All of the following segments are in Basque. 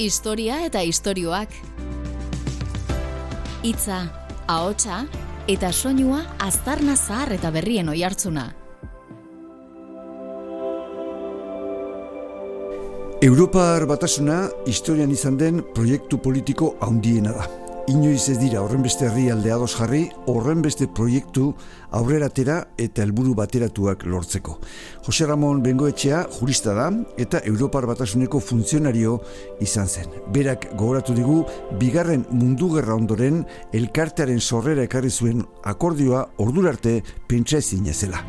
Historia eta istorioak. Hitza, ahotsa eta soinua aztarna zahar eta berrien oihartzuna. Europar batasuna historian izan den proiektu politiko handiena da inoiz ez dira horren beste herri ados jarri, horren beste proiektu aurreratera eta helburu bateratuak lortzeko. Jose Ramon Bengoetxea jurista da eta Europar Batasuneko funtzionario izan zen. Berak gogoratu digu, bigarren mundu gerra ondoren elkartearen sorrera ekarri zuen akordioa ordurarte pentsa ezin ezela.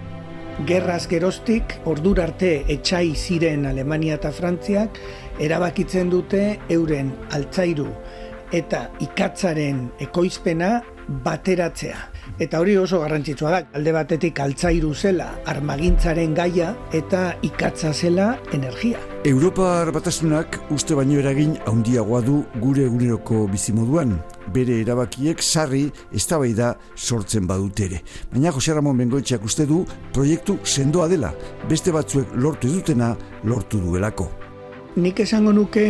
Gerraz gerostik, ordurarte etxai ziren Alemania eta Frantziak, erabakitzen dute euren altzairu eta ikatzaren ekoizpena bateratzea. Eta hori oso garrantzitsua da, alde batetik altzairu zela armagintzaren gaia eta ikatza zela energia. Europar batasunak uste baino eragin handiagoa du gure eguneroko bizimoduan. Bere erabakiek sarri eztabaida sortzen badute ere. Baina Jose Ramon Bengoetxeak uste du proiektu sendoa dela, beste batzuek lortu dutena lortu duelako. Nik esango nuke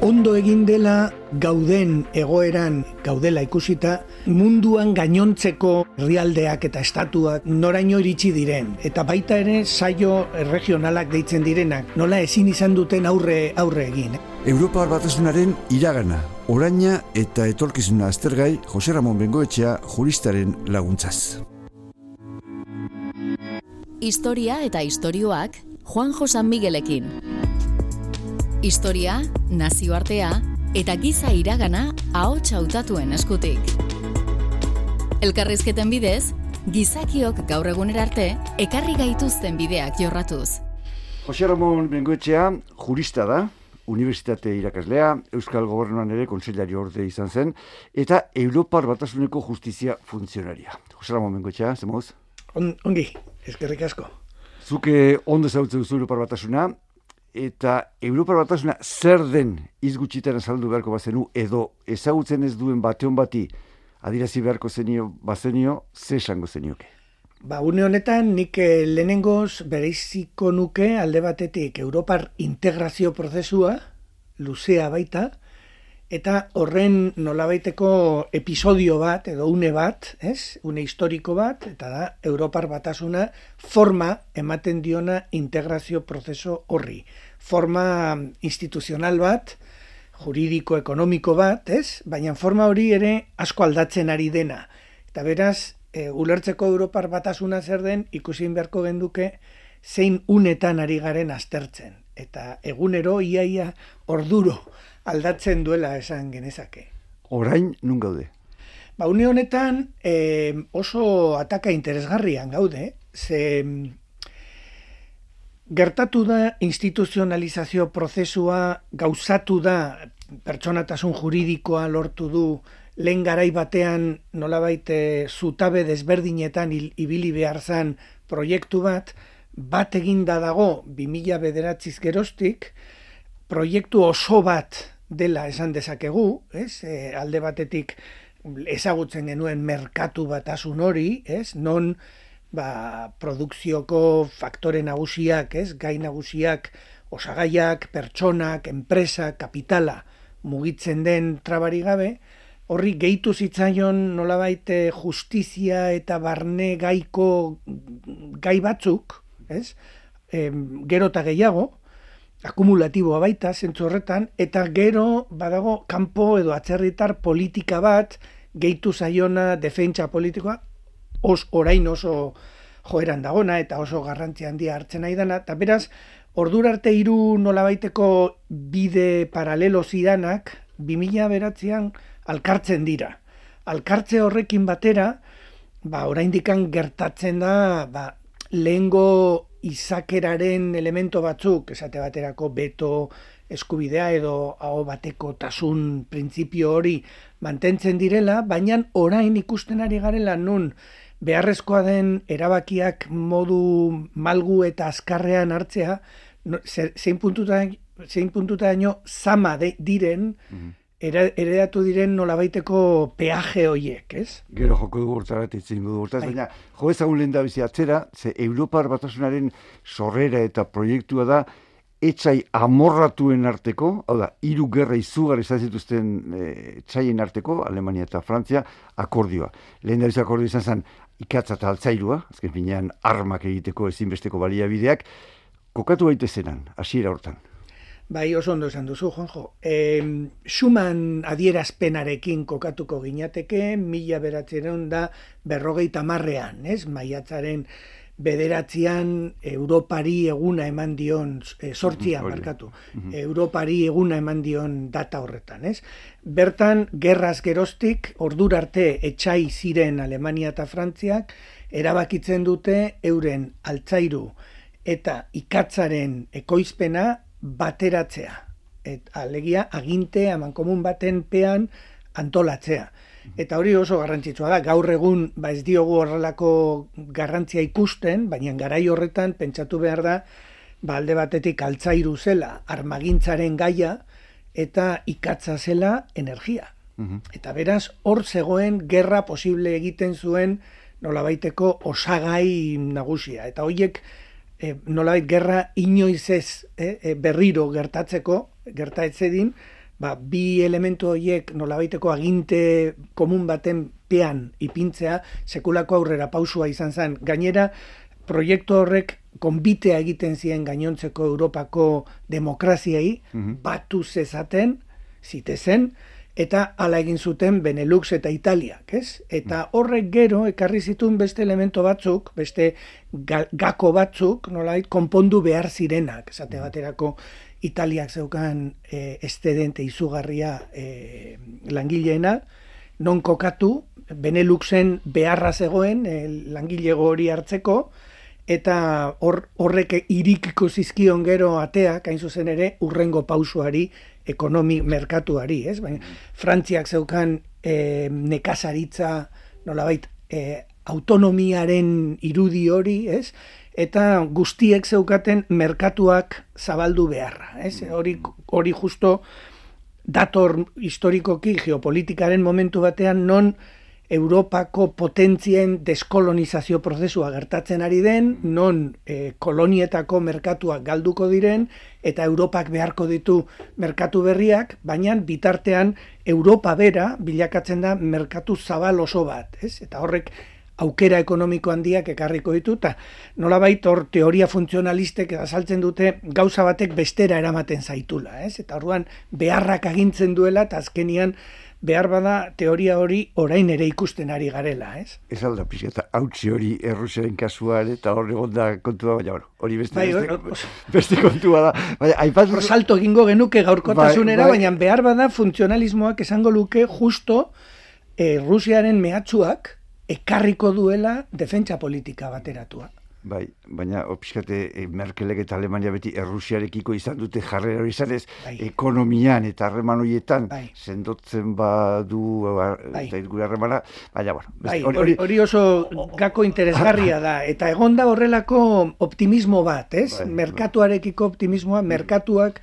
ondo egin dela gauden egoeran gaudela ikusita munduan gainontzeko herrialdeak eta estatuak noraino iritsi diren eta baita ere saio regionalak deitzen direnak nola ezin izan duten aurre aurre egin. Europa batasunaren iragana, oraina eta etorkizuna aztergai Jose Ramon Bengoetxea juristaren laguntzaz. Historia eta istorioak Juan Josan Miguelekin. Historia, nazioartea eta giza iragana ahots hautatuen eskutik. Elkarrizketen bidez, gizakiok gaur egunera arte ekarri gaituzten bideak jorratuz. Jose Ramon Bengoetxea jurista da, Unibertsitate irakaslea, Euskal Gobernuan ere kontseilari orde izan zen, eta Europar Batasuneko Justizia funtzionaria. Jose Ramon Bengoetxea, zemoz? On, ongi, eskerrik asko. Zuke ondo zautzen duzu Europar Batasuna, eta Europa batasuna zer den izgutxitan azaldu beharko bazenu edo ezagutzen ez duen bateon bati adirazi beharko zenio bazenio ze esango zenioke. Ba, une honetan nik eh, lehenengoz bereiziko nuke alde batetik Europar integrazio prozesua luzea baita eta horren nolabaiteko episodio bat edo une bat, ez? Une historiko bat eta da Europar batasuna forma ematen diona integrazio prozeso horri forma instituzional bat, juridiko ekonomiko bat, ez? Baina forma hori ere asko aldatzen ari dena. Eta beraz, e, ulertzeko Europar batasuna zer den, ikusi beharko genduke, zein unetan ari garen aztertzen. Eta egunero, iaia, orduro aldatzen duela esan genezake. Orain, nun gaude? Ba, une honetan e, oso ataka interesgarrian gaude, ze Gertatu da instituzionalizazio prozesua gauzatu da pertsonatasun juridikoa lortu du lehen garai batean nolabait eh, zutabe desberdinetan ibili behar zan proiektu bat, bat eginda dago 2000 bederatziz gerostik, proiektu oso bat dela esan dezakegu, ez? E, alde batetik ezagutzen genuen merkatu batasun hori, ez? non ba, produkzioko faktore nagusiak, ez, gai nagusiak, osagaiak, pertsonak, enpresa, kapitala mugitzen den trabari gabe, horri gehitu zitzaion nolabait eh, justizia eta barne gaiko gai batzuk, ez, e, gero eta gehiago, akumulatiboa baita, zentzu horretan, eta gero badago kanpo edo atzerritar politika bat, gehitu zaiona defentsa politikoa, os, orain oso joeran dagona eta oso garrantzi handia hartzen nahi dana, eta beraz, ordur arte hiru nolabaiteko bide paralelo zidanak, 2000 beratzean alkartzen dira. Alkartze horrekin batera, ba, orain dikan gertatzen da, ba, lehengo izakeraren elemento batzuk, esate baterako beto eskubidea edo hau bateko tasun printzipio hori mantentzen direla, baina orain ikusten ari garela nun beharrezkoa den erabakiak modu malgu eta azkarrean hartzea, zein puntuta, zein puntuta daño zama de, diren, mm eredatu diren nolabaiteko peaje hoiek, ez? Gero joko dugu urtzarat itzin dugu urtzarat, bai. baina jo ezagun lehen da bizi atzera, ze Europar batasunaren sorrera eta proiektua da etxai amorratuen arteko, hau da, hiru gerra izugarri izan zituzten e, etxaien arteko, Alemania eta Frantzia, akordioa. Lehen da akordio izan zen, ikatza eta altzairua, azken finean armak egiteko ezinbesteko baliabideak, kokatu baita zenan, hasiera hortan. Bai, oso ondo esan duzu, Juanjo. E, Schumann adierazpenarekin kokatuko ginateke, mila beratzen da berrogeita marrean, ez? Maiatzaren bederatzean Europari eguna eman dion, e, sortzian, markatu, Europari eguna eman dion data horretan, ez? Bertan, gerraz gerostik, ordur arte etxai ziren Alemania eta Frantziak, erabakitzen dute euren altzairu eta ikatzaren ekoizpena bateratzea. Et, alegia, aginte, aman komun baten pean antolatzea. Eta hori oso garrantzitsua da, gaur egun ba ez diogu horrelako garrantzia ikusten, baina garai horretan pentsatu behar da, ba alde batetik altzairu zela, armagintzaren gaia, eta ikatza zela energia. Eta beraz, hor zegoen gerra posible egiten zuen nolabaiteko osagai nagusia. Eta horiek e, nolait gerra inoiz ez e, berriro gertatzeko, gerta etzedin, ba, bi elementu horiek nolabaiteko aginte komun baten pean ipintzea, sekulako aurrera pausua izan zen. Gainera, proiektu horrek konbitea egiten ziren gainontzeko Europako demokraziai, mm batu zezaten, zitezen, eta hala egin zuten Benelux eta Italiak, ez? Eta mm. horrek gero ekarri zituen beste elemento batzuk, beste gako batzuk, nolait konpondu behar zirenak, esate mm. baterako Italiak zeukan e, estedente izugarria e, langileena, non kokatu, Beneluxen beharra zegoen e, langile hori hartzeko, eta hor, horrek irikiko zizkion gero ateak, hain zuzen ere, urrengo pausuari ekonomi merkatuari, ez? Baina Frantziak zeukan e, nekazaritza nolabait e, autonomiaren irudi hori, ez? Eta guztiek zeukaten merkatuak zabaldu beharra, ez? Hori hori justo dator historikoki geopolitikaren momentu batean non Europako potentzien deskolonizazio prozesua gertatzen ari den, non e, kolonietako merkatuak galduko diren, eta Europak beharko ditu merkatu berriak, baina bitartean Europa bera bilakatzen da merkatu zabal oso bat, ez? Eta horrek aukera ekonomiko handiak ekarriko ditu, eta nola hor teoria funtzionalistek azaltzen dute gauza batek bestera eramaten zaitula, ez? Eta horrean beharrak agintzen duela, eta azkenian behar bada teoria hori orain ere ikusten ari garela, ez? Ez alda, pixka, eta hautsi hori errusiaren kasuan, eta hori gonda kontua, baina hori beste, bai, beste, beste kontua da. Baina, aipat... salto egingo genuke gaurkotasunera, bai, bai. baina behar bada funtzionalismoak esango luke justo eh, Rusiaren mehatxuak ekarriko duela defentsa politika bateratua. Bai, baina opiskate e, Merkelek eta Alemania beti Errusiarekiko izan dute jarrera hori izan bai. ekonomian eta harreman horietan bai. sendotzen badu bai. eta gure harremana, baina bueno. Bai, hori, hori oso gako interesgarria da, eta egonda horrelako optimismo bat, ez? Bai, Merkatuarekiko optimismoa, merkatuak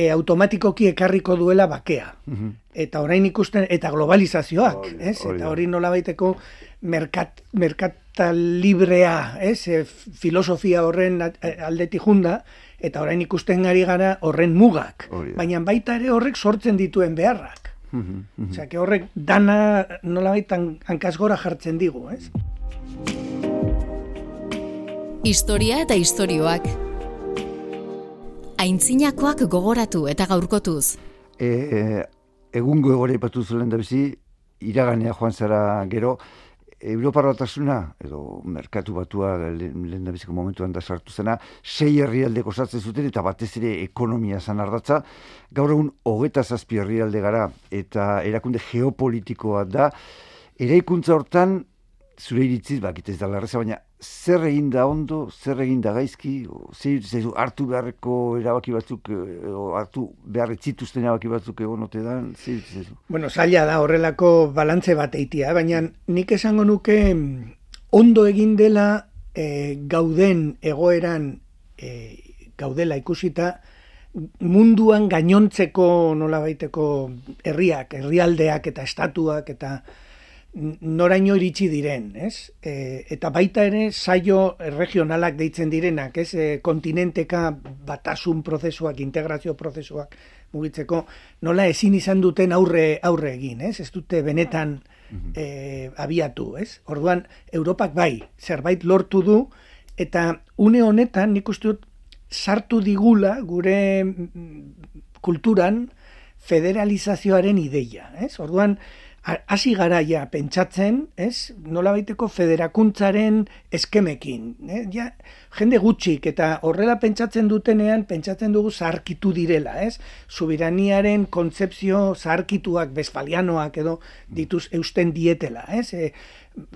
e, automatikoki ekarriko duela bakea. Mhm. Eta orain ikusten, eta globalizazioak, ez? Eta hori nola baiteko merkat, merkata librea, ez? E, filosofia horren aldeti junda, eta orain ikusten ari gara horren mugak. Baina baita ere horrek sortzen dituen beharrak. Mhm, mhm. Osea, que horrek dana nola baitan hankasgora jartzen digu, ez? Historia eta istorioak aintzinakoak gogoratu eta gaurkotuz. E, e, egungo egore ipatu zuen da bizi, iraganea joan zara gero, Europa ratasuna, edo merkatu batua lehen da biziko momentuan da sartu zena, sei herrialde kosatzen zuten eta batez ere ekonomia zan ardatza. Gaur egun hogeta zazpi herrialde gara eta erakunde geopolitikoa da. Eraikuntza hortan, zure iritziz, bakit ez da larreza, baina zer egin da ondo, zer egin da gaizki, zer, zer hartu beharreko erabaki batzuk, eh, o, hartu behar etzituzten erabaki batzuk egon ote da, zer, zer, Bueno, zaila da horrelako balantze bat eitia, eh? baina nik esango nuke mm, ondo egin dela e, gauden egoeran e, gaudela ikusita, munduan gainontzeko nola baiteko herriak, herrialdeak eta estatuak eta noraino iritsi diren, ez? E, eta baita ere saio regionalak deitzen direnak, ez? E, kontinenteka batasun prozesuak, integrazio prozesuak mugitzeko, nola ezin izan duten aurre aurre egin, ez? Ez dute benetan e, abiatu, ez? Orduan, Europak bai, zerbait lortu du, eta une honetan nik uste dut sartu digula gure mm, kulturan federalizazioaren ideia, ez? Orduan, hasi garaia pentsatzen, ez? Nola baiteko federakuntzaren eskemekin. Eh? Ja, jende gutxik eta horrela pentsatzen dutenean, pentsatzen dugu zarkitu direla, ez? Subiraniaren kontzepzio zarkituak, besfalianoak edo dituz eusten dietela, ez? E,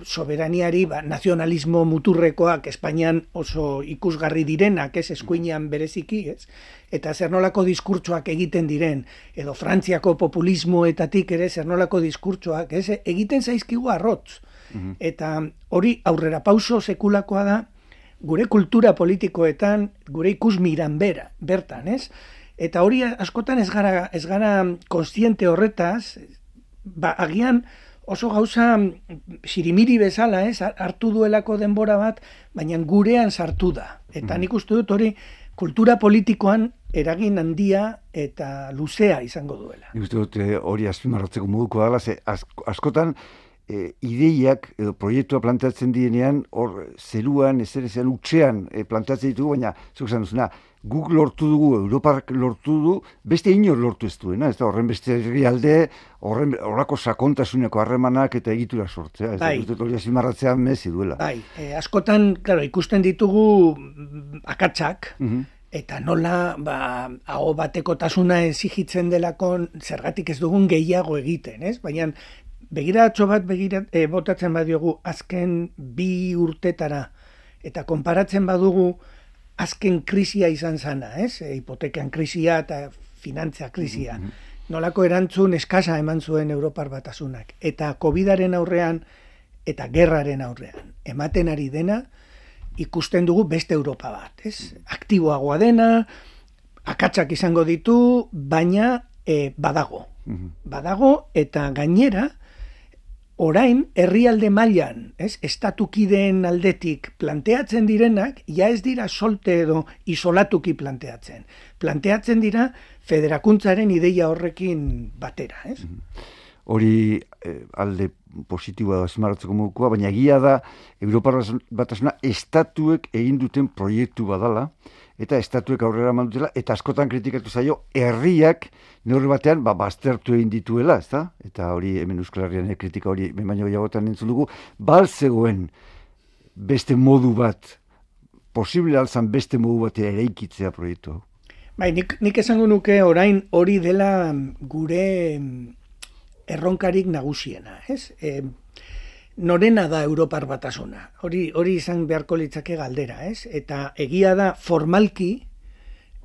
soberaniari ba, nazionalismo muturrekoak Espainian oso ikusgarri direnak, ez eskuinean bereziki, ez? Eta zer nolako diskurtsoak egiten diren, edo Frantziako populismoetatik ere zer nolako diskurtsoak, ez? Egiten zaizkigu arrotz. Mhm. Eta hori aurrera pauso sekulakoa da, gure kultura politikoetan, gure ikus miran bera, bertan, ez? Eta hori askotan ez gara, ez gara konstiente horretaz, ba, agian, oso gauza sirimiri bezala, ez, hartu duelako denbora bat, baina gurean sartu da. Eta nik uste dut hori kultura politikoan eragin handia eta luzea izango duela. Nik uste dut eh, hori azpimarratzeko moduko dela, ze askotan e, ideiak edo proiektua planteatzen dienean, hor zeruan, ezer ezean utxean e, planteatzen ditugu, baina zuk zan duzuna, guk lortu dugu, Europak lortu du, beste inor lortu ez duena, ez da horren beste alde, horren horako sakontasuneko harremanak eta egitura sortzea, ez bai. da hori azimarratzea mezi duela. Bai, e, askotan, claro, ikusten ditugu mm, akatsak, mhm. eta nola, ba, hau bateko tasuna ezigitzen delako zergatik ez dugun gehiago egiten, ez? Baina begiratxo bat begirat, e, botatzen badiogu azken bi urtetara eta konparatzen badugu azken krisia izan zana, ez? E, hipotekan krisia eta finantza krisia. Mm-hmm. Nolako erantzun eskasa eman zuen Europar batasunak. Eta COVIDaren aurrean eta gerraren aurrean. Ematen ari dena ikusten dugu beste Europa bat, ez? Aktiboagoa dena, akatsak izango ditu, baina e, badago. Mm-hmm. Badago eta gainera, orain herrialde mailan, ez, estatukideen aldetik planteatzen direnak, ja ez dira solte edo isolatuki planteatzen. Planteatzen dira federakuntzaren ideia horrekin batera, ez? Mhm. Hori eh, alde positiboa esmarratzeko modukoa, baina egia da Europar batasuna estatuek egin duten proiektu badala, eta estatuek aurrera mandutela, eta askotan kritikatu zaio, herriak neurri batean, ba, baztertu egin dituela, ezta? Eta hori, hemen Euskal Herrian kritika hori, baino jagotan entzun dugu, bal zegoen beste modu bat, posible alzan beste modu bat eraikitzea proiektu hau. Bai, nik, nik esango nuke orain hori dela gure erronkarik nagusiena, ez? E, norena da Europar batasuna. Hori hori izan beharko litzake galdera, ez? Eta egia da formalki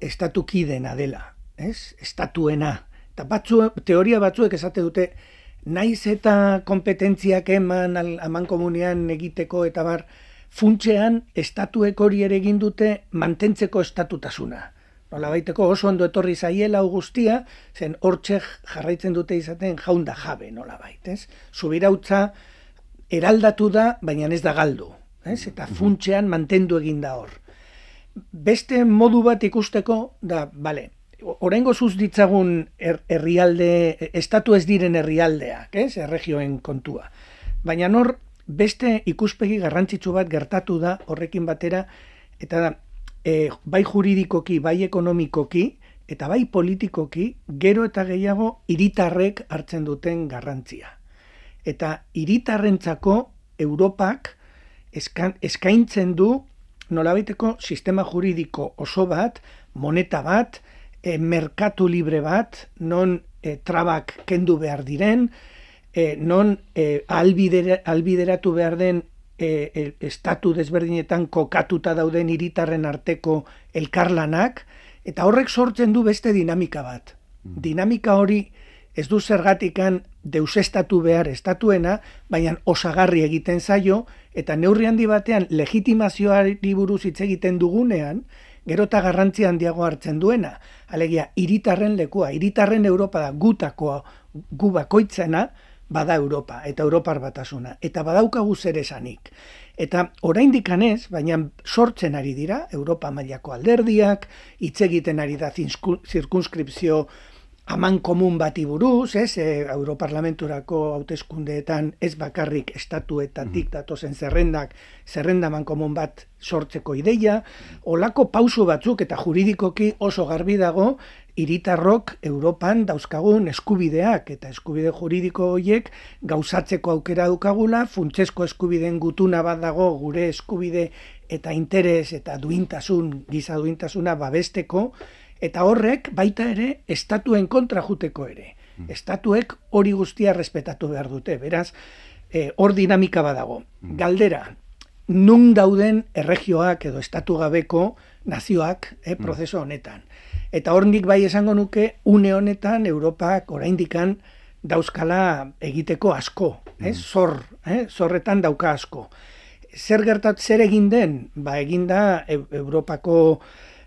estatukidena dela, ez? Estatuena. Eta batzu, teoria batzuek esate dute naiz eta kompetentziak eman aman komunian egiteko eta bar funtzean estatuek hori ere egin dute mantentzeko estatutasuna. Nola baiteko oso ondo etorri zaiela augustia, zen hortxe jarraitzen dute izaten jaunda jabe, nola baitez. Subirautza, eraldatu da, baina ez da galdu. Ez? Eta mhm. funtsean mantendu egin da hor. Beste modu bat ikusteko, da, bale, orengo zuz ditzagun er, herrialde, estatu ez diren herrialdeak, ez? erregioen kontua. Baina nor, beste ikuspegi garrantzitsu bat gertatu da horrekin batera, eta da, e, bai juridikoki, bai ekonomikoki, eta bai politikoki, gero eta gehiago hiritarrek hartzen duten garrantzia eta hiritarrentzako Europak eskaintzen du nolabaiteko sistema juridiko oso bat, moneta bat, e, merkatu libre bat, non e, trabak kendu behar diren, e, non e, albideratu behar den e, estatu desberdinetan kokatuta dauden hiritarren arteko elkarlanak, eta horrek sortzen du beste dinamika bat. Mm. Dinamika hori ez du zergatikan deusestatu behar estatuena, baina osagarri egiten zaio, eta neurri handi batean legitimazioari buruz hitz egiten dugunean, gero eta garrantzi handiago hartzen duena. Alegia, iritarren lekua, iritarren Europa da gutakoa gu bakoitzena, bada Europa, eta Europar batasuna, eta badaukagu zer esanik. Eta oraindik anez, baina sortzen ari dira, Europa mailako alderdiak, hitz egiten ari da zirkunskripzio aman komun bati buruz, ez, e, Europarlamenturako hauteskundeetan ez bakarrik estatuetatik mm. datozen zerrendak, zerrenda aman komun bat sortzeko ideia, olako pausu batzuk eta juridikoki oso garbi dago, iritarrok Europan dauzkagun eskubideak eta eskubide juridiko horiek gauzatzeko aukera dukagula, funtsesko eskubideen gutuna bat dago gure eskubide eta interes eta duintasun, giza duintasuna babesteko, eta horrek baita ere estatuen kontra juteko ere. Mm. Estatuek hori guztia respetatu behar dute, beraz, e, hor dinamika badago. Mm. Galdera, nun dauden erregioak edo estatu gabeko nazioak e, prozeso honetan. Eta hor nik bai esango nuke, une honetan Europak oraindikan dauzkala egiteko asko, eh? zor, eh? zorretan dauka asko. Zer gertat, zer egin den? Ba, eginda Europako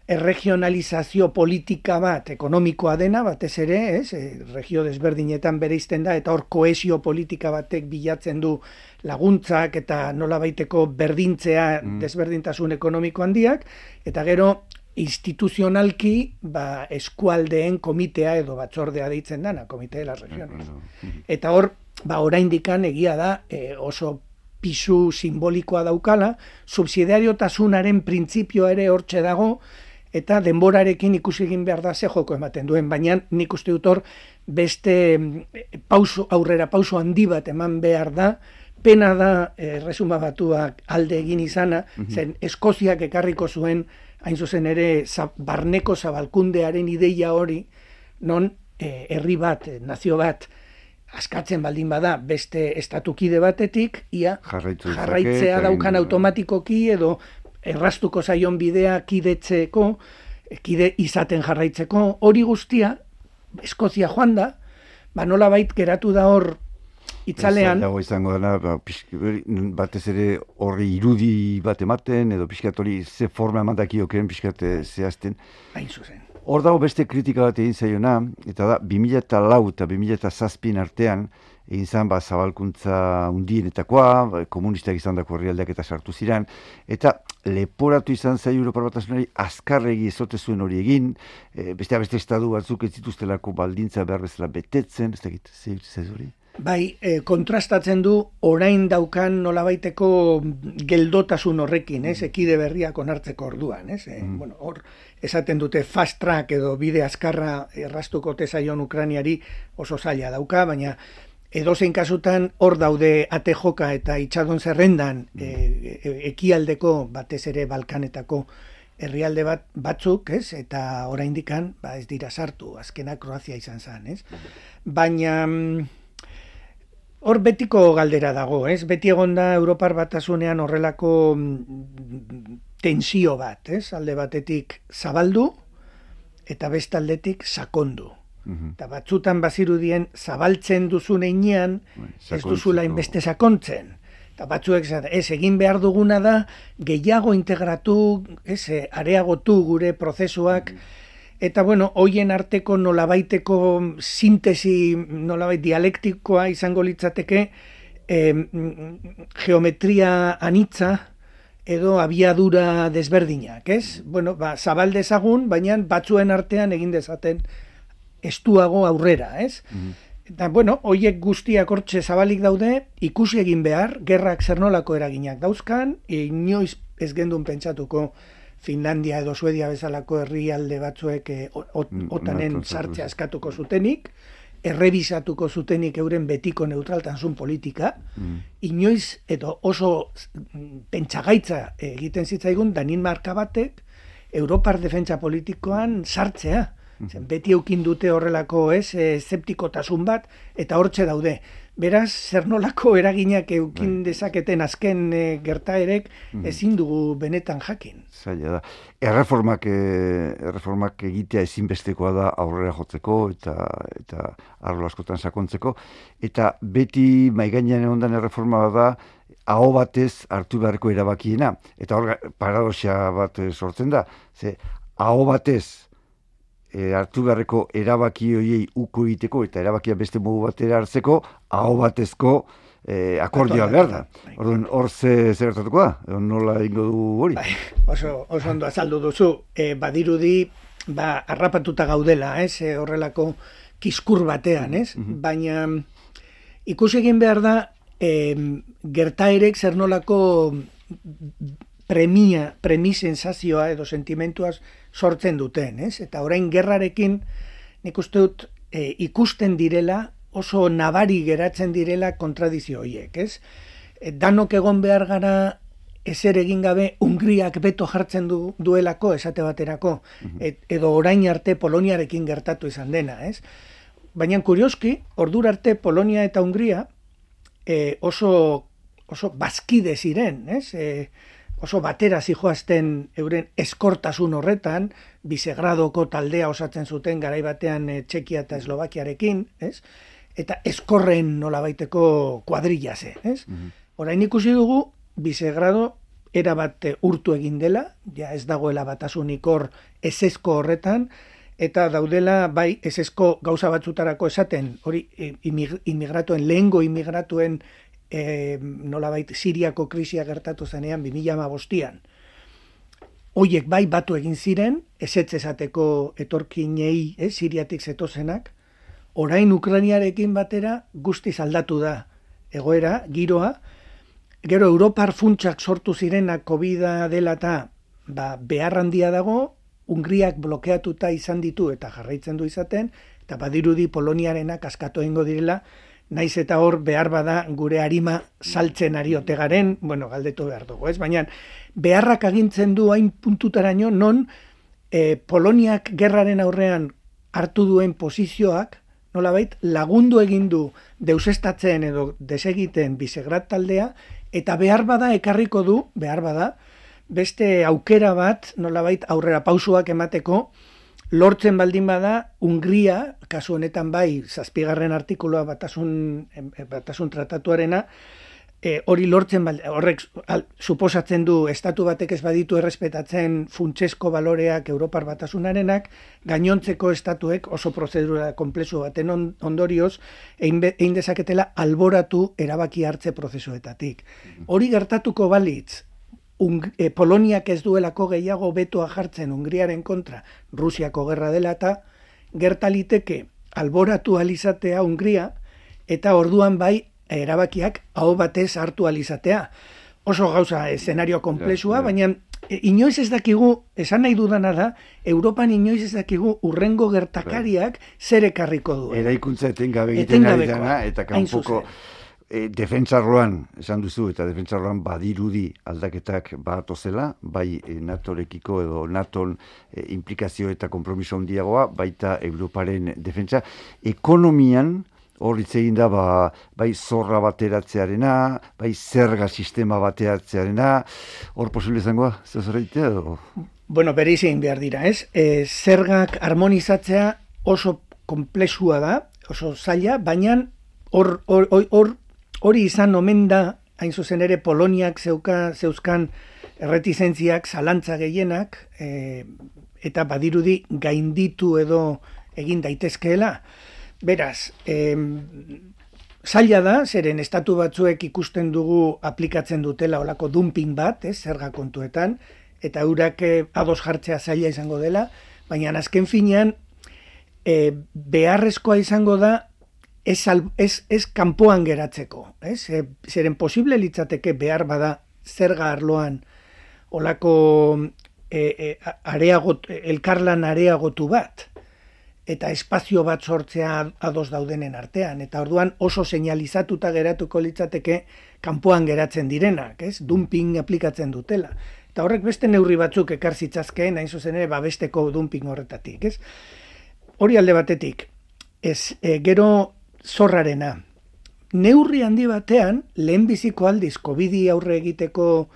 erregionalizazio politika bat ekonomikoa dena, batez ere, ez, e, regio desberdinetan bere da, eta hor koesio politika batek bilatzen du laguntzak eta nola baiteko berdintzea mm. desberdintasun ekonomiko handiak, eta gero instituzionalki ba, eskualdeen komitea edo batzordea deitzen dana, komite de las regiones. Eta hor, ba, oraindikan egia da e, oso pisu simbolikoa daukala, subsidiariotasunaren printzipioa ere hortxe dago, eta denborarekin ikusi egin behar da ze joko ematen duen, baina nik uste dut hor beste mm, pauso, aurrera pauso handi bat eman behar da, pena da e, resuma batuak alde egin izana, mm zen Eskoziak ekarriko zuen, hain zuzen ere, barneko zabalkundearen ideia hori, non e, herri bat, e, nazio bat, askatzen baldin bada beste estatukide batetik, ia jarraitzea daukan automatikoki edo errastuko zaion bidea kidetzeko, kide izaten jarraitzeko, hori guztia, Eskozia joan da, ba nola bait geratu da hor itzalean. Dago izango dena, ba, batez ere horri irudi bat ematen, edo pixkat hori ze forma emandakioken pixkat eh, zehazten. Hain zuzen. Hor dago beste kritika bat egin zaiona, eta da, 2000 eta lau eta 2000 eta zazpin artean, egin zan, ba, zabalkuntza undienetakoa, ba, komunistak izan dako herrialdeak eta sartu ziren, eta leporatu izan zai Europar Batasunari azkarregi ezote zuen hori egin, e, beste beste estadu batzuk ez zituztelako baldintza behar bezala betetzen, ez da ez hori? Bai, e, kontrastatzen du orain daukan nolabaiteko geldotasun horrekin, ez, ekide berriak onartzeko orduan, ez, e, bueno, hor, esaten dute fast track edo bide azkarra errastuko tezaion Ukraniari oso zaila dauka, baina edozein kasutan hor daude ate joka eta itxadon zerrendan mm. e, e, ekialdeko batez ere balkanetako herrialde bat batzuk, ez? Eta oraindikan ba ez dira sartu, azkena Kroazia izan zen, ez? Baina mm, hor betiko galdera dago, ez? Beti egonda Europar batasunean horrelako mm, tensio bat, ez? Alde batetik zabaldu eta bestaldetik sakondu. Mhm. Eta batzutan bazirudien zabaltzen duzun einean bai, ez duzula inbeste sakontzen. Eta batzuek ez egin behar duguna da gehiago integratu, ez, eh, areagotu gure prozesuak, mhm. eta bueno, hoien arteko nolabaiteko sintesi, nolabait dialektikoa izango litzateke, eh, geometria anitza, edo abiadura desberdinak, ez? Bueno, ba, zabal dezagun, baina batzuen artean egin dezaten estuago aurrera, ez? Mm Eta, bueno, hoiek guztiak hortxe zabalik daude, ikusi egin behar, gerrak zer nolako eraginak dauzkan, e, inoiz ez gendun pentsatuko Finlandia edo Suedia bezalako herrialde batzuek e, mm, otanen sartzea eskatuko zutenik, errebisatuko zutenik euren betiko neutraltasun politika, mm. inoiz edo oso pentsagaitza egiten zitzaigun danin marka batek Europar defentsa politikoan sartzea. Zen, beti eukin dute horrelako ez, zeptikotasun bat, eta hortxe daude. Beraz, zer nolako eraginak eukin bai. dezaketen azken e, gertaerek ezin dugu benetan jakin. Zaila da. Erreformak, e, erreformak egitea ezinbestekoa da aurrera jotzeko eta eta arlo askotan sakontzeko. Eta beti maiganean egon erreforma da, aho batez hartu beharko erabakiena. Eta hor paradoxia bat sortzen da. Ze, aho batez e, hartu beharreko erabaki hoiei uko egiteko eta erabakia beste modu batera hartzeko aho batezko e, akordioa behar da. Orduan, hor ze zertatuko da? Nola ingo du hori? Bai, oso, oso ondo azaldu duzu. E, badirudi, ba, arrapatuta gaudela, ez? E, horrelako kiskur batean, ez? Mhm. Baina ikusi egin behar da e, gertaerek zer nolako premia, premi sensazioa edo sentimentuaz sortzen duten, ez? Eta orain gerrarekin nik uste dut e, ikusten direla oso nabari geratzen direla kontradizio horiek, ez? E, danok egon behar gara ezer egin gabe Hungriak beto jartzen du, duelako esate baterako, mhm. edo orain arte Poloniarekin gertatu izan dena, ez? Baina kurioski, ordura arte Polonia eta Hungria e, oso, oso bazkide ziren, ez? E, oso batera zijoazten euren eskortasun horretan, bisegradoko taldea osatzen zuten garai batean e, Txekia eta Eslovakiarekin, ez? Eta eskorren nolabaiteko kuadrilla ze, ez? Mm Orain ikusi dugu, bisegrado era bat urtu egin dela, ja ez dagoela batasunik hor esesko horretan, eta daudela bai esesko gauza batzutarako esaten, hori e, imigratuen, lehengo imigratuen e, nolabait Siriako krisia gertatu zenean 2000 bostian. Oiek bai batu egin ziren, esetz esateko etorkinei, eh, Siriatik zetozenak, orain Ukrainiarekin batera guzti aldatu da egoera, giroa, gero Europar funtsak sortu zirenak covid dela eta ba, behar handia dago, Ungriak blokeatuta izan ditu eta jarraitzen du izaten, eta badirudi Poloniarenak askatu egingo direla, naiz eta hor behar bada gure harima saltzen ari otegaren, bueno, galdetu behar dugu, ez? Baina beharrak agintzen du hain puntutaraino non e, Poloniak gerraren aurrean hartu duen posizioak, nolabait lagundu egin du deusestatzen edo desegiten bisegrat taldea, eta behar bada ekarriko du, behar bada, beste aukera bat, nolabait aurrera pausuak emateko, lortzen baldin bada, Hungria, kasu honetan bai, zazpigarren artikuloa batasun, batasun tratatuarena, e, hori lortzen baldin, horrek al, suposatzen du estatu batek ez baditu errespetatzen funtsesko baloreak Europar batasunarenak, gainontzeko estatuek oso prozedura komplezu baten ondorioz, egin, egin dezaketela alboratu erabaki hartze prozesuetatik. Hori gertatuko balitz, e, Poloniak ez duelako gehiago betoa jartzen Hungriaren kontra Rusiako gerra dela eta gertaliteke alboratu alizatea Hungria eta orduan bai erabakiak hau batez hartu alizatea. Oso gauza eszenario komplexua, baina e, inoiz ez dakigu, esan nahi dudana da, Europan inoiz ez dakigu urrengo gertakariak zer ekarriko du. Eraikuntza etengabe egiten ari dana, eta kanpoko e, defentsarroan, esan duzu, eta defentsarroan badirudi aldaketak bat zela, bai e, NATO-rekiko edo NATO-n e, implikazio eta kompromiso handiagoa, baita Europaren defentsa. Ekonomian, hor hitz egin da, ba, bai zorra bateratzearena, bai zerga sistema bateratzearena, hor posible izangoa, zer edo? Bueno, bere izin behar dira, ez? E, zergak harmonizatzea oso komplexua da, oso zaila, baina hor, hor, hor Hori izan omen da, hain zuzen ere, Poloniak zeuka, zeuzkan erretizentziak, zalantza gehienak, e, eta badirudi gainditu edo egin daitezkeela. Beraz, e, zaila da, zeren estatu batzuek ikusten dugu aplikatzen dutela olako dumping bat, ez, zerga kontuetan, eta eurak eh, ados jartzea zaila izango dela, baina azken finean, e, beharrezkoa izango da ez, ez, ez kanpoan geratzeko. Ez? E, zeren posible litzateke behar bada zerga arloan olako e, e, areagot, elkarlan areagotu bat eta espazio bat sortzea ados daudenen artean. Eta orduan oso seinalizatuta geratuko litzateke kanpoan geratzen direnak, ez? dumping aplikatzen dutela. Eta horrek beste neurri batzuk ekar zitzazkeen, hain zuzen ere, babesteko dumping horretatik. Ez? Hori alde batetik, ez, e, gero zorrarena. Neurri handi batean, lehenbiziko aldiz, covid aurre egiteko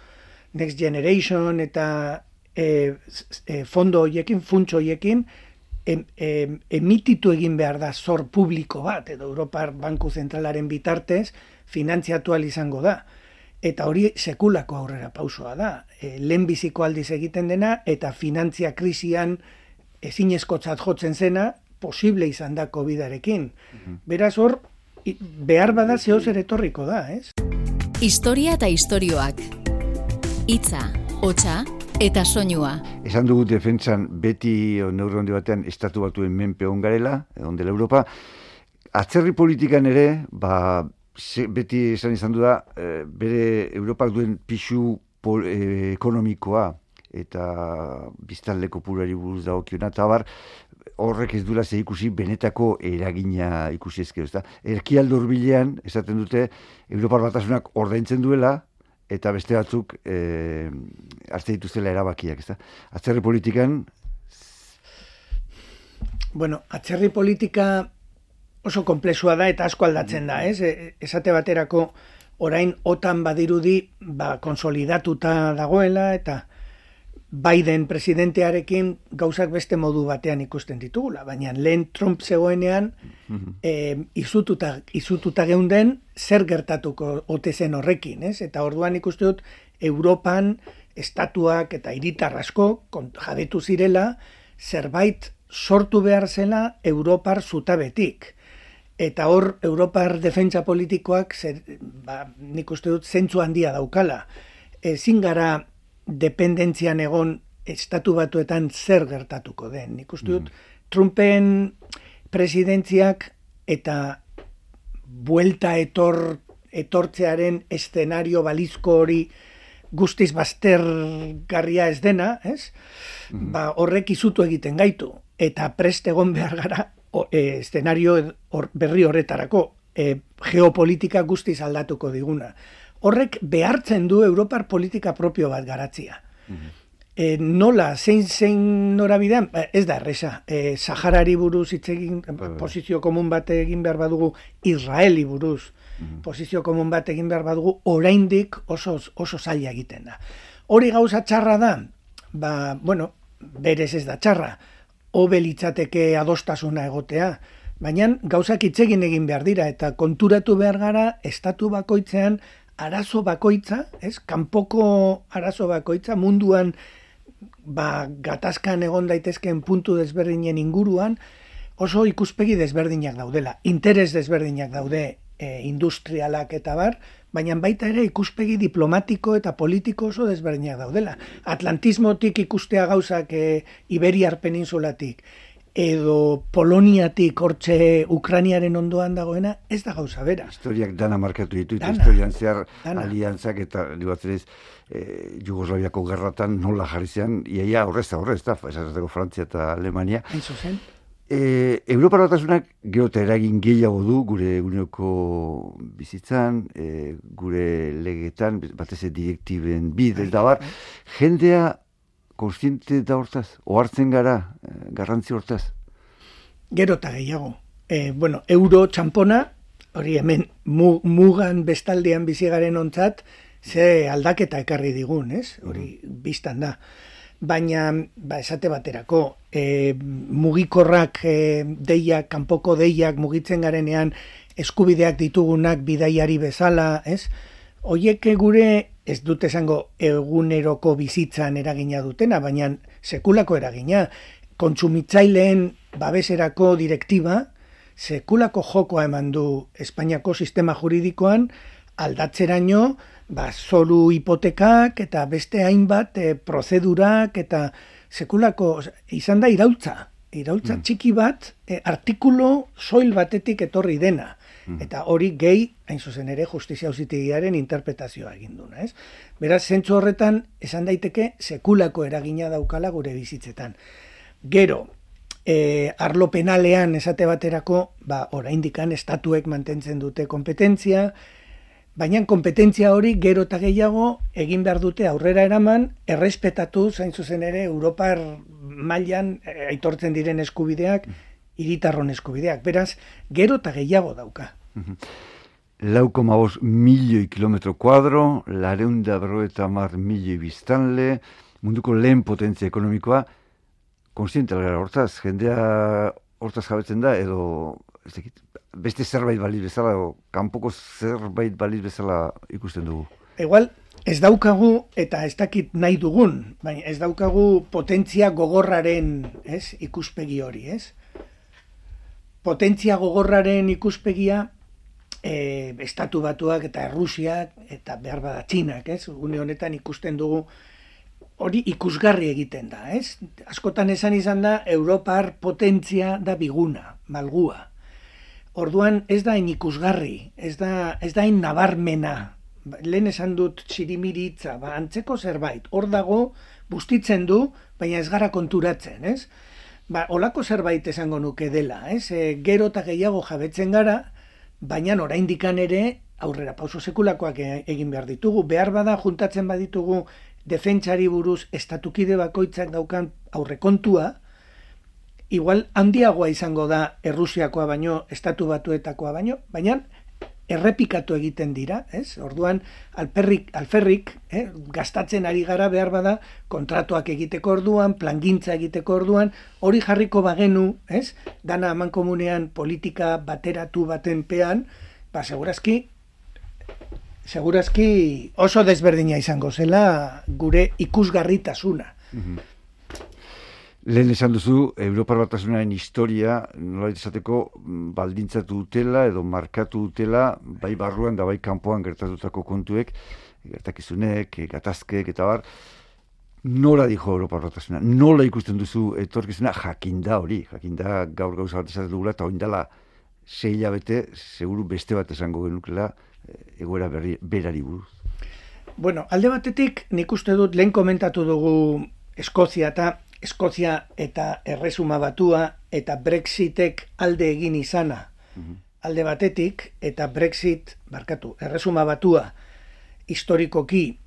Next Generation eta e, e, fondo hoiekin, funtso hoiekin, em, emititu egin behar da zor publiko bat, edo Europar Banku Zentralaren bitartez, finantziatu izango da. Eta hori sekulako aurrera pausoa da. E, lehenbiziko aldiz egiten dena, eta finantzia krisian ezinezkotzat jotzen zena, posible izan da COVID-arekin. Beraz hor, behar bada zehoz ere etorriko da, ez? Historia eta istorioak. Itza, hotxa eta soinua. Esan dugu defentsan beti handi batean estatu batuen menpe ongarela, ondela Europa. Atzerri politikan ere, ba, beti esan izan du da, e, bere Europak duen pixu e, ekonomikoa eta biztanleko purari buruz dagokiona, eta bar, horrek ez dula ze ikusi benetako eragina ikusi ezkero, ezta? Erkialdo urbilean, esaten dute, Europar batasunak ordaintzen duela, eta beste batzuk e, hartze dituzela erabakiak, ezta? Atzerri politikan... Bueno, atzerri politika oso komplexua da eta asko aldatzen da, ez? E, esate baterako orain otan badirudi ba, konsolidatuta dagoela eta Biden presidentearekin gauzak beste modu batean ikusten ditugula, baina lehen Trump zegoenean e, izututa, izututa geunden zer gertatuko ote zen horrekin, ez? Eta orduan ikuste dut Europan estatuak eta hiritarrasko jabetu zirela zerbait sortu behar zela Europar zutabetik. Eta hor Europar defentsa politikoak zer, ba, nik uste dut zentzu handia daukala. Ezin gara dependentzian egon estatu batuetan zer gertatuko den. Nik uste dut, mm. Trumpen presidentziak eta buelta etor, etortzearen estenario balizko hori guztiz baztergarria ez dena, ez? Mm. Ba, horrek izutu egiten gaitu. Eta prest egon behar gara o, e, estenario berri horretarako e, geopolitika guztiz aldatuko diguna horrek behartzen du Europar politika propio bat garatzia. E, nola, zein zein norabidean, ba, ez da erresa, e, Saharari buruz hitz egin, bai, bai. posizio komun bat egin behar badugu, Israeli buruz, posizio komun bat egin behar badugu, oraindik oso, oso zaila egiten da. Hori gauza txarra da, ba, bueno, berez ez da txarra, hobe litzateke adostasuna egotea, baina gauzak itzegin egin behar dira, eta konturatu behar gara, estatu bakoitzean, arazo bakoitza, ez? Kanpoko arazo bakoitza munduan ba gatazkan egon daitezkeen puntu desberdinen inguruan oso ikuspegi desberdinak daudela. Interes desberdinak daude e, industrialak eta bar, baina baita ere ikuspegi diplomatiko eta politiko oso desberdinak daudela. Atlantismotik ikustea gauzak e, Iberiar peninsulatik, edo Poloniatik hortxe Ukraniaren ondoan dagoena, ez da gauza bera. Historiak dana markatu ditu, eta historian zehar aliantzak eta libatzerez e, Jugoslaviako gerratan nola jarri zean, iaia horrez da horrez da, Frantzia eta Alemania. Hain zen. E, Europa batasunak geota eragin gehiago du gure uneko bizitzan, e, gure legetan, batez direktiben bidez da bar, jendea konstiente da hortaz, ohartzen gara, eh, garrantzi hortaz? Gero eta gehiago. E, bueno, euro txampona, hori hemen mugan bestaldean bizigaren ontzat, ze aldaketa ekarri digun, ez? Hori mm. biztan da. Baina, ba, esate baterako, e, mugikorrak e, deiak, kanpoko deiak mugitzen garenean, eskubideak ditugunak bidaiari bezala, ez? Oieke gure ez dut esango eguneroko bizitzan eragina dutena, baina sekulako eragina. Kontsumitzaileen babeserako direktiba, sekulako jokoa eman du Espainiako sistema juridikoan, aldatzeraino, ba, zoru hipotekak eta beste hainbat e, prozedurak eta sekulako, izan da iraultza, iraultza mm. txiki bat, e, artikulo soil batetik etorri dena. Mm. Eta hori gehi, hain zuzen ere, justizia ausitegiaren interpretazioa egin duna, ez? Beraz, zentzu horretan, esan daiteke, sekulako eragina daukala gure bizitzetan. Gero, e, arlo penalean esate baterako, ba, oraindikan estatuek mantentzen dute kompetentzia, baina kompetentzia hori gero eta gehiago egin behar dute aurrera eraman, errespetatu, zain zuzen ere, Europar mailan e, aitortzen diren eskubideak, mm iritarron eskubideak. Beraz, gero eta gehiago dauka. Lau koma milioi kilometro kuadro, lareunda berroeta mar milioi biztanle, munduko lehen potentzia ekonomikoa, konstiente gara hortaz, jendea hortaz jabetzen da, edo beste zerbait baliz bezala, o kanpoko zerbait baliz bezala ikusten dugu. Igual, ez daukagu eta ez dakit nahi dugun, baina ez daukagu potentzia gogorraren, ez, ikuspegi hori, ez? Potentzia gogorraren ikuspegia e, estatu batuak eta Errusiak eta behar bada Txinak, ez? Une honetan ikusten dugu hori ikusgarri egiten da, ez? Askotan esan izan da Europar potentzia da biguna, malgua. Orduan ez da ikusgarri, ez da, ez da nabarmena, lehen esan dut txirimiritza, ba, antzeko zerbait, hor dago, bustitzen du, baina ez gara konturatzen, ez? Ba, olako zerbait esango nuke dela, ez? E, gero eta gehiago jabetzen gara, baina oraindikan ere aurrera pauso sekulakoak e, egin behar ditugu, behar bada juntatzen baditugu defentsari buruz estatukide bakoitzak daukan aurrekontua, igual handiagoa izango da Errusiakoa baino, estatu batuetakoa baino, baina errepikatu egiten dira, ez? Orduan alperrik, alferrik, eh, gastatzen ari gara behar bada kontratuak egiteko orduan, plangintza egiteko orduan, hori jarriko bagenu, ez? Dana eman komunean politika bateratu baten pean, ba segurazki segurazki oso desberdina izango zela gure ikusgarritasuna. Mm Lehen esan duzu, Europar Batasunaren historia, nola izateko, mm, baldintzatu dutela edo markatu dutela, bai barruan da bai kanpoan gertatutako kontuek, gertakizunek, gatazkek eta bar, nola dijo Europar Batasuna, nola ikusten duzu etorkizuna? Jakinda hori, jakinda gaur gauza bat esatzen dugula, eta oindala sei bete, seguru beste bat esango genukela, eh, egoera berri, berari buruz. Bueno, alde batetik nik uste dut lehen komentatu dugu Eskozia eta Eskozia eta erresuma batua eta Brexitek alde egin izana mhm. alde batetik eta Brexit, barkatu, erresuma batua historikoki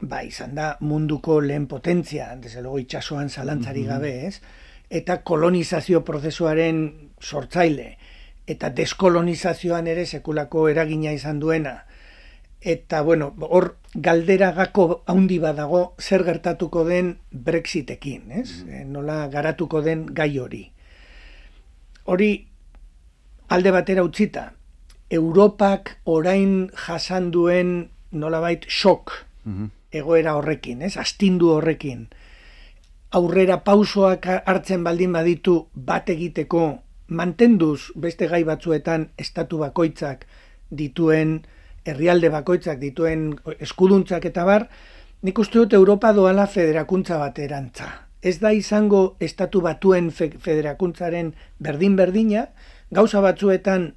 ba izan da munduko lehen potentzia, desde luego itxasoan zalantzari mhm. gabe, ez? Eta kolonizazio prozesuaren sortzaile eta deskolonizazioan ere sekulako eragina izan duena eta bueno, hor galdera gako haundi badago zer gertatuko den Brexitekin, ez? Mm nola garatuko den gai hori. Hori alde batera utzita, Europak orain jasan duen nolabait shock mm egoera horrekin, ez? Astindu horrekin. Aurrera pausoak hartzen baldin baditu bat egiteko mantenduz beste gai batzuetan estatu bakoitzak dituen herrialde bakoitzak dituen eskuduntzak eta bar, nik uste dut Europa doala federakuntza baterantza. Ez da izango estatu batuen federakuntzaren berdin-berdina, gauza batzuetan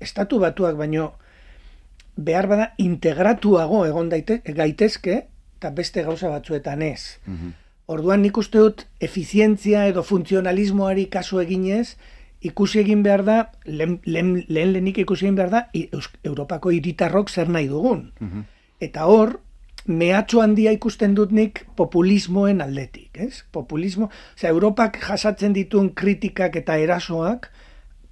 estatu batuak baino behar bada integratuago egon daite, gaitezke, eta beste gauza batzuetan ez. Mhm. Orduan nik uste dut efizientzia edo funtzionalismoari kasu eginez, ikusi egin behar da, lehen, lehen, lehenik ikusi egin behar da, Europako hiritarrok zer nahi dugun. Mhm. Eta hor, mehatxo handia ikusten dut nik populismoen aldetik, ez? Populismo, oza, Europak jasatzen dituen kritikak eta erasoak,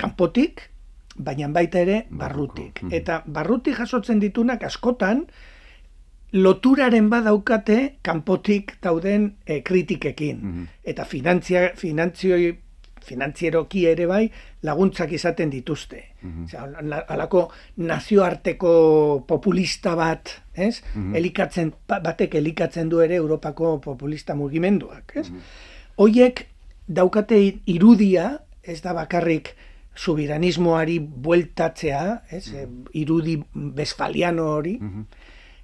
kanpotik, baina baita ere barrutik. Mhm. Eta barrutik jasotzen ditunak askotan, loturaren badaukate kanpotik dauden e, kritikekin. Mhm. Eta finantzia, finantzioi finantzieroki ere bai laguntzak izaten dituzte. Mm -hmm. alako nazioarteko populista bat, ez? Mm Elikatzen, ba, batek elikatzen du ere Europako populista mugimenduak, ez? Mm Hoiek daukate irudia, ez da bakarrik subiranismoari bueltatzea, ez? Mm Irudi besfaliano hori,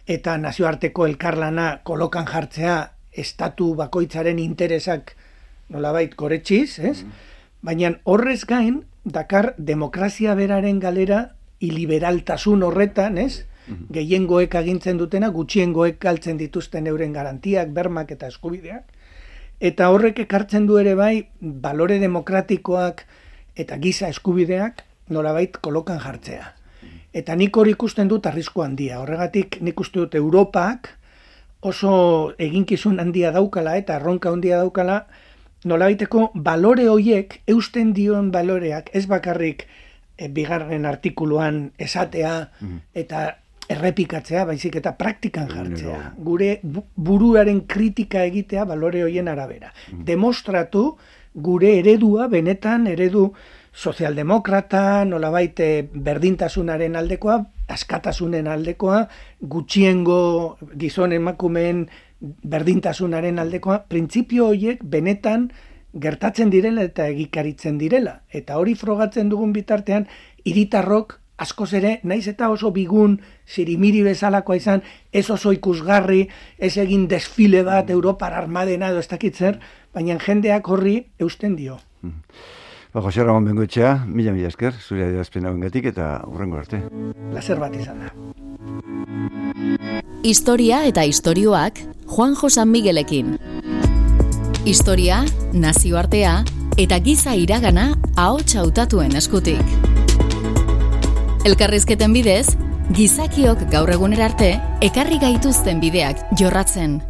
eta nazioarteko elkarlana kolokan jartzea estatu bakoitzaren interesak nolabait koretxiz, ez? Mm Baina horrez gain, dakar demokrazia beraren galera iliberaltasun horretan, ez? Mm Gehiengoek agintzen dutena, gutxiengoek galtzen dituzten euren garantiak, bermak eta eskubideak. Eta horrek ekartzen du ere bai, balore demokratikoak eta giza eskubideak nolabait kolokan jartzea. Eta nik hori ikusten dut arrisko handia. Horregatik nik uste dut Europak oso eginkizun handia daukala eta erronka handia daukala, nolabaiteko balore hoiek eusten dioen baloreak ez bakarrik e, bigarren artikuluan esatea mhm. eta errepikatzea, baizik eta praktikan jartzea. Gure buruaren kritika egitea balore hoien arabera. Mhm. Demostratu gure eredua, benetan eredu sozialdemokrata, nolabait eh, berdintasunaren aldekoa, askatasunen aldekoa, gutxiengo gizon emakumeen berdintasunaren aldekoa, printzipio horiek benetan gertatzen direla eta egikaritzen direla. Eta hori frogatzen dugun bitartean, hiritarrok askoz ere, naiz eta oso bigun, zirimiri bezalakoa izan, ez oso ikusgarri, ez egin desfile bat Europar armadena edo ez dakitzer, baina jendeak horri eusten dio. Ba, Jose Ramon Bengoetxea, mila mila esker, zure adierazpen gatik eta urrengo arte. Lazer bat izan da. Historia eta istorioak Juan Josan Miguelekin. Historia, nazioartea eta giza iragana ahots hautatuen eskutik. Elkarrizketen bidez, gizakiok gaur egunera arte ekarri gaituzten bideak jorratzen.